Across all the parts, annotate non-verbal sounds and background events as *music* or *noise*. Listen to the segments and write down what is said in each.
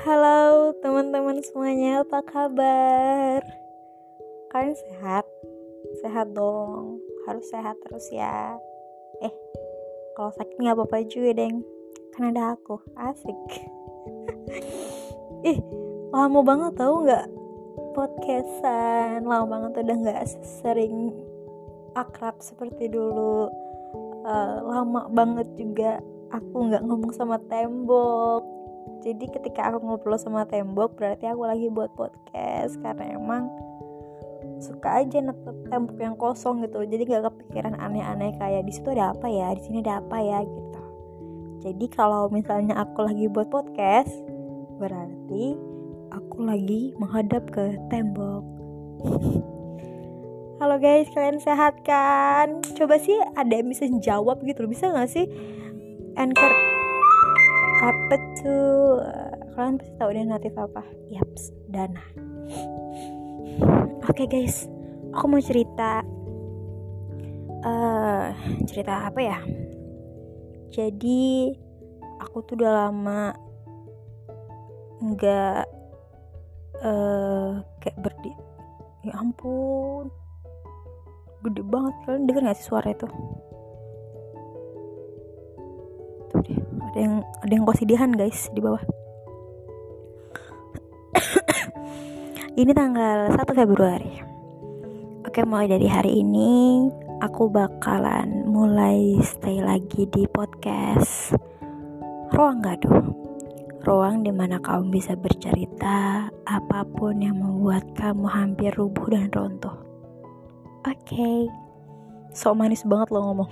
Halo teman-teman semuanya, apa kabar? Kalian sehat? Sehat dong, harus sehat terus ya. Eh, kalau sakit nggak apa-apa juga, deng. Kan ada aku, asik. *laughs* Ih, lama banget tau nggak podcastan, lama banget udah nggak sering akrab seperti dulu. Uh, lama banget juga aku nggak ngomong sama tembok jadi ketika aku ngobrol sama tembok berarti aku lagi buat podcast. Karena emang suka aja netep tembok yang kosong gitu. Jadi gak kepikiran aneh-aneh kayak di situ ada apa ya? Di sini ada apa ya? gitu. Jadi kalau misalnya aku lagi buat podcast berarti aku lagi menghadap ke tembok. *laughs* Halo guys, kalian sehat kan? Coba sih ada yang bisa jawab gitu, bisa gak sih? Anchor apa tuh? Kalian pasti tahu deh natif apa. Yaps dana. Oke okay, guys. Aku mau cerita uh, cerita apa ya? Jadi aku tuh udah lama nggak uh, kayak berdi ya ampun. Gede banget. Kalian denger gak sih suara itu ada yang ada yang kosidihan guys di bawah. Ini tanggal 1 Februari. Oke mulai dari hari ini aku bakalan mulai stay lagi di podcast ruang gaduh. Ruang di mana kamu bisa bercerita apa pun yang membuat kamu hampir rubuh dan runtuh. Oke. Okay. so manis banget lo ngomong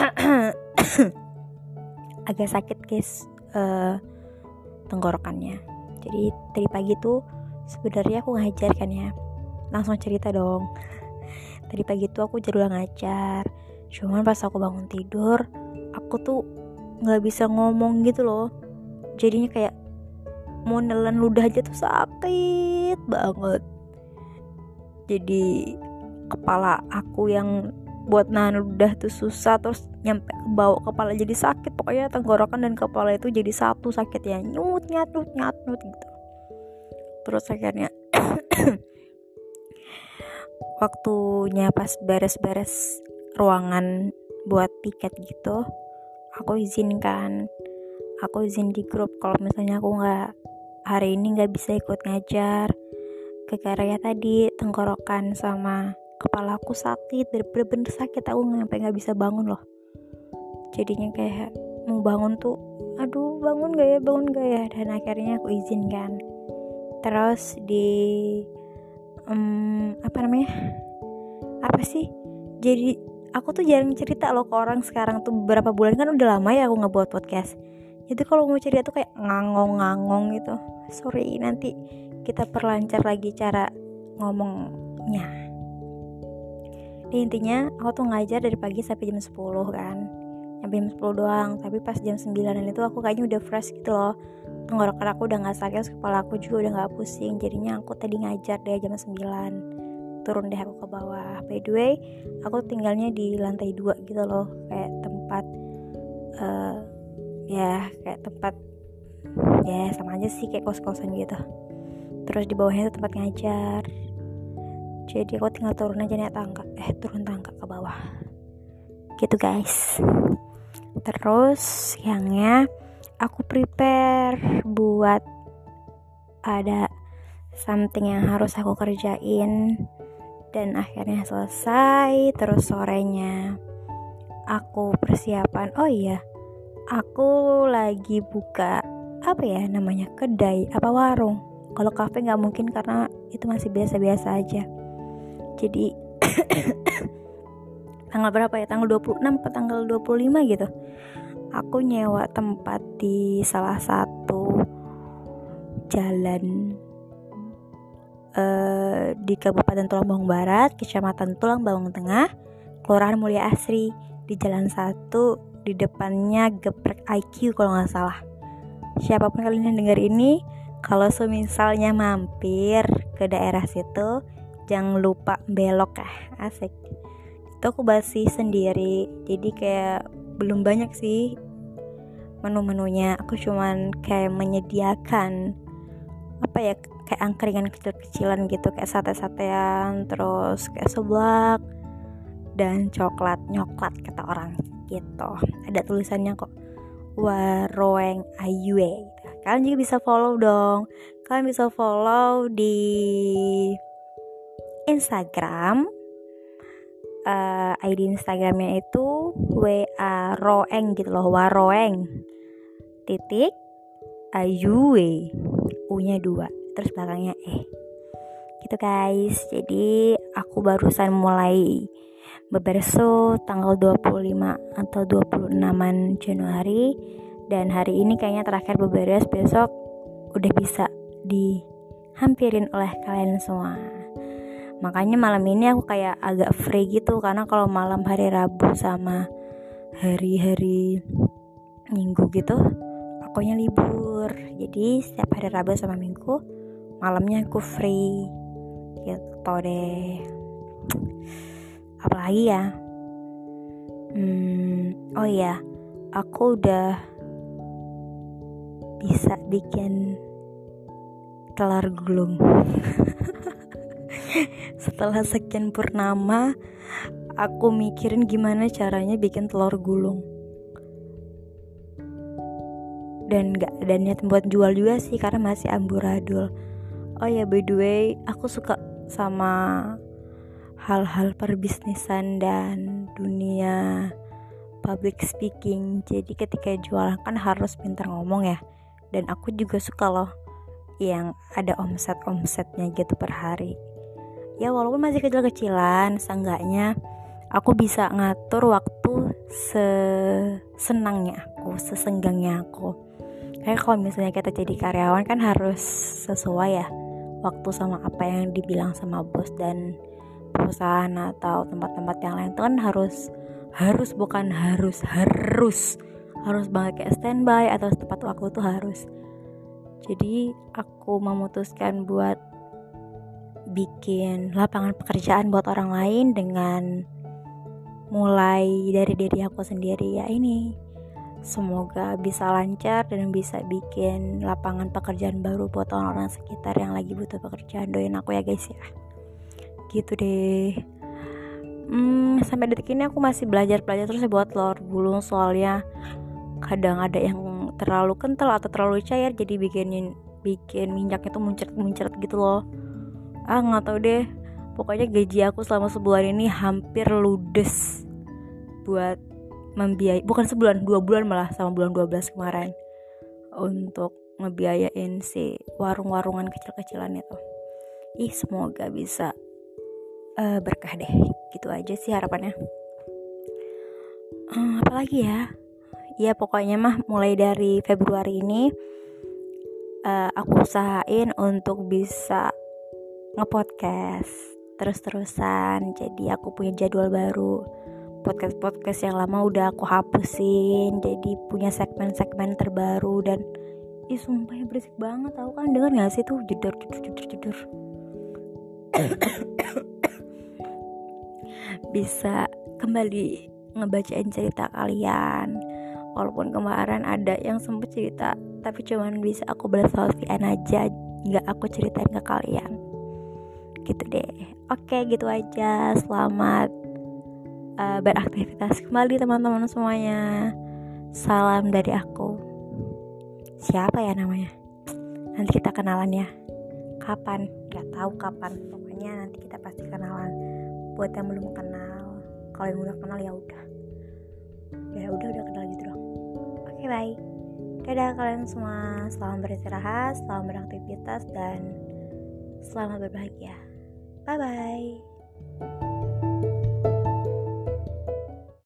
*clears throat* *coughs* agak sakit guys uh, tenggorokannya. Jadi tadi pagi tuh sebenarnya aku ngajar kan ya. Langsung cerita dong. *laughs* Tadi pagi tuh aku jadwal ngajar. Cuman pas aku bangun tidur aku tuh nggak bisa ngomong gitu loh. Jadinya kayak mau nelan ludah aja tuh sakit banget. Jadi kepala aku yang buat nahan ludah tuh susah terus nyampe ke bawah kepala jadi sakit. Pokoknya tenggorokan dan kepala itu jadi satu sakit ya nyut nyat nyut nyat nyut gitu. Terus akhirnya *coughs* waktunya pas beres-beres ruangan buat piket gitu aku izinkan. Aku izin di grup kalau misalnya aku nggak hari ini nggak bisa ikut ngajar. Ke ya tadi tenggorokan sama kepala aku sakit bener-bener sakit aku sampai nggak bisa bangun loh. Jadinya kayak mau bangun tuh aduh bangun gak ya bangun gak ya? Dan akhirnya aku izinkan terus di um, apa namanya apa sih jadi aku tuh jarang cerita loh ke orang sekarang tuh beberapa bulan kan udah lama ya aku nggak buat podcast. Jadi kalau mau cerita tuh kayak ngangong-ngangong gitu. Sorry nanti kita perlancar lagi cara ngomongnya jadi intinya aku tuh ngajar dari pagi sampai jam 10 kan. Sampai jam 10 doang tapi pas jam 9 itu aku kayaknya udah fresh gitu loh. Tenggorokan aku udah gak sakit kepala aku juga udah gak pusing jadinya aku tadi ngajar deh jam 9 turun deh aku ke bawah. By the way aku tinggalnya di lantai 2 gitu loh kayak tempat uh, ya kayak tempat ya sama aja sih kayak kos-kosan gitu. Terus di bawahnya itu tempat ngajar jadi aku tinggal turun aja naik tangga. Eh turun tangga ke bawah. Gitu guys. Terus siangnya aku prepare buat ada something yang harus aku kerjain. Dan akhirnya selesai. Terus sorenya aku persiapan. Oh iya. Aku lagi buka apa ya namanya kedai apa warung. Kalau kafe nggak mungkin karena itu masih biasa-biasa aja jadi *coughs* tanggal berapa ya tanggal 26 atau tanggal 25 gitu aku nyewa tempat di salah satu jalan uh, di Kabupaten Tulang Bawang Barat, Kecamatan Tulang Bawang Tengah, Kelurahan Mulia Asri di Jalan satu di depannya Geprek IQ kalau nggak salah. Siapa pun kalian yang dengar ini, kalau semisalnya mampir ke daerah situ, jangan lupa belok ah asik. Itu aku basi sendiri. Jadi kayak belum banyak sih menu-menunya. Aku cuman kayak menyediakan apa ya kayak angkringan kecil-kecilan gitu. Kayak sate-satean terus kayak seblak dan coklat nyoklat kata orang gitu. Ada tulisannya kok waroeng ayue. Kalian juga bisa follow dong. Kalian bisa follow di Instagram. Uh, eh, ID Instagramnya itu wa roeng gitu loh waroeng. Titik ayue u nya dua terus belakangnya e. Gitu guys. Jadi aku barusan mulai beberso tanggal 25 atau 26an Januari. Dan hari ini kayaknya terakhir beberes. Besok udah bisa dihampirin oleh kalian semua makanya malam ini aku kayak agak free gitu karena kalau malam hari Rabu sama hari-hari Minggu gitu akunya libur. Jadi setiap hari Rabu sama Minggu malamnya aku free gitu deh. Apalagi ya? Hmm, oh iya aku udah bisa bikin telur gulung *laughs* *laughs* setelah sekian purnama aku mikirin gimana caranya bikin telur gulung. Dan nggak dan niat buat jual juga sih karena masih amburadul. Oh ya by the way aku suka sama hal-hal perbisnisan dan dunia public speaking. Jadi ketika jualan kan harus pintar ngomong ya. Dan aku juga suka loh yang ada omset-omsetnya gitu per hari ya walaupun masih kecil-kecilan seenggaknya aku bisa ngatur waktu sesenangnya aku sesenggangnya aku. Kayak kalau misalnya kita jadi karyawan kan harus sesuai ya waktu sama apa yang dibilang sama bos dan perusahaan atau tempat-tempat yang lain. Itu kan harus harus bukan harus harus. Harus banget kayak standby atau tepat waktu tuh harus. Jadi aku memutuskan buat bikin lapangan pekerjaan buat orang lain dengan mulai dari diri aku sendiri ya ini Semoga bisa lancar dan bisa bikin lapangan pekerjaan baru buat orang-orang sekitar yang lagi butuh pekerjaan. Doain aku ya guys ya. Gitu deh. Hmm, sampai detik ini aku masih belajar-belajar terus ya buat telur gulung soalnya kadang ada yang terlalu kental atau terlalu cair jadi bikin bikin minyaknya tuh muncrat-muncrat gitu loh. Ah nggak tahu deh. Pokoknya gaji aku selama sebulan ini hampir ludes buat membiayai bukan sebulan dua bulan malah sama bulan 12 kemarin untuk ngebiayain si warung-warungan kecil-kecilan itu. Ih semoga bisa uh, berkah deh. Gitu aja sih harapannya. Uh, apalagi ya? Ya pokoknya mah mulai dari Februari ini uh, aku usahain untuk bisa ngepodcast terus-terusan. Jadi aku punya jadwal baru. Podcast-podcast yang lama udah aku hapusin. Jadi punya segmen-segmen terbaru dan ih sumpah ya berisik banget. Tau kan denger gak sih tuh? Jedor jedor jedor jedor *coughs* bisa kembali ngebacain cerita kalian. Walaupun kemarin ada yang sempet cerita tapi cuman bisa aku balas VN aja. Nggak aku ceritain ke kalian gitu deh. Oke gitu aja. Selamat uh, beraktivitas kembali teman-teman semuanya. Salam dari aku. Siapa ya namanya? Nanti kita kenalan ya. Kapan? Nggak tahu kapan. Pokoknya nanti kita pasti kenalan. Buat yang belum kenal. Kalau yang udah kenal ya udah. Ya udah udah kenal gitu dong oke okay, bye. Dadah kalian semua. Selamat beristirahat selamat beraktivitas dan selamat berbahagia bye bye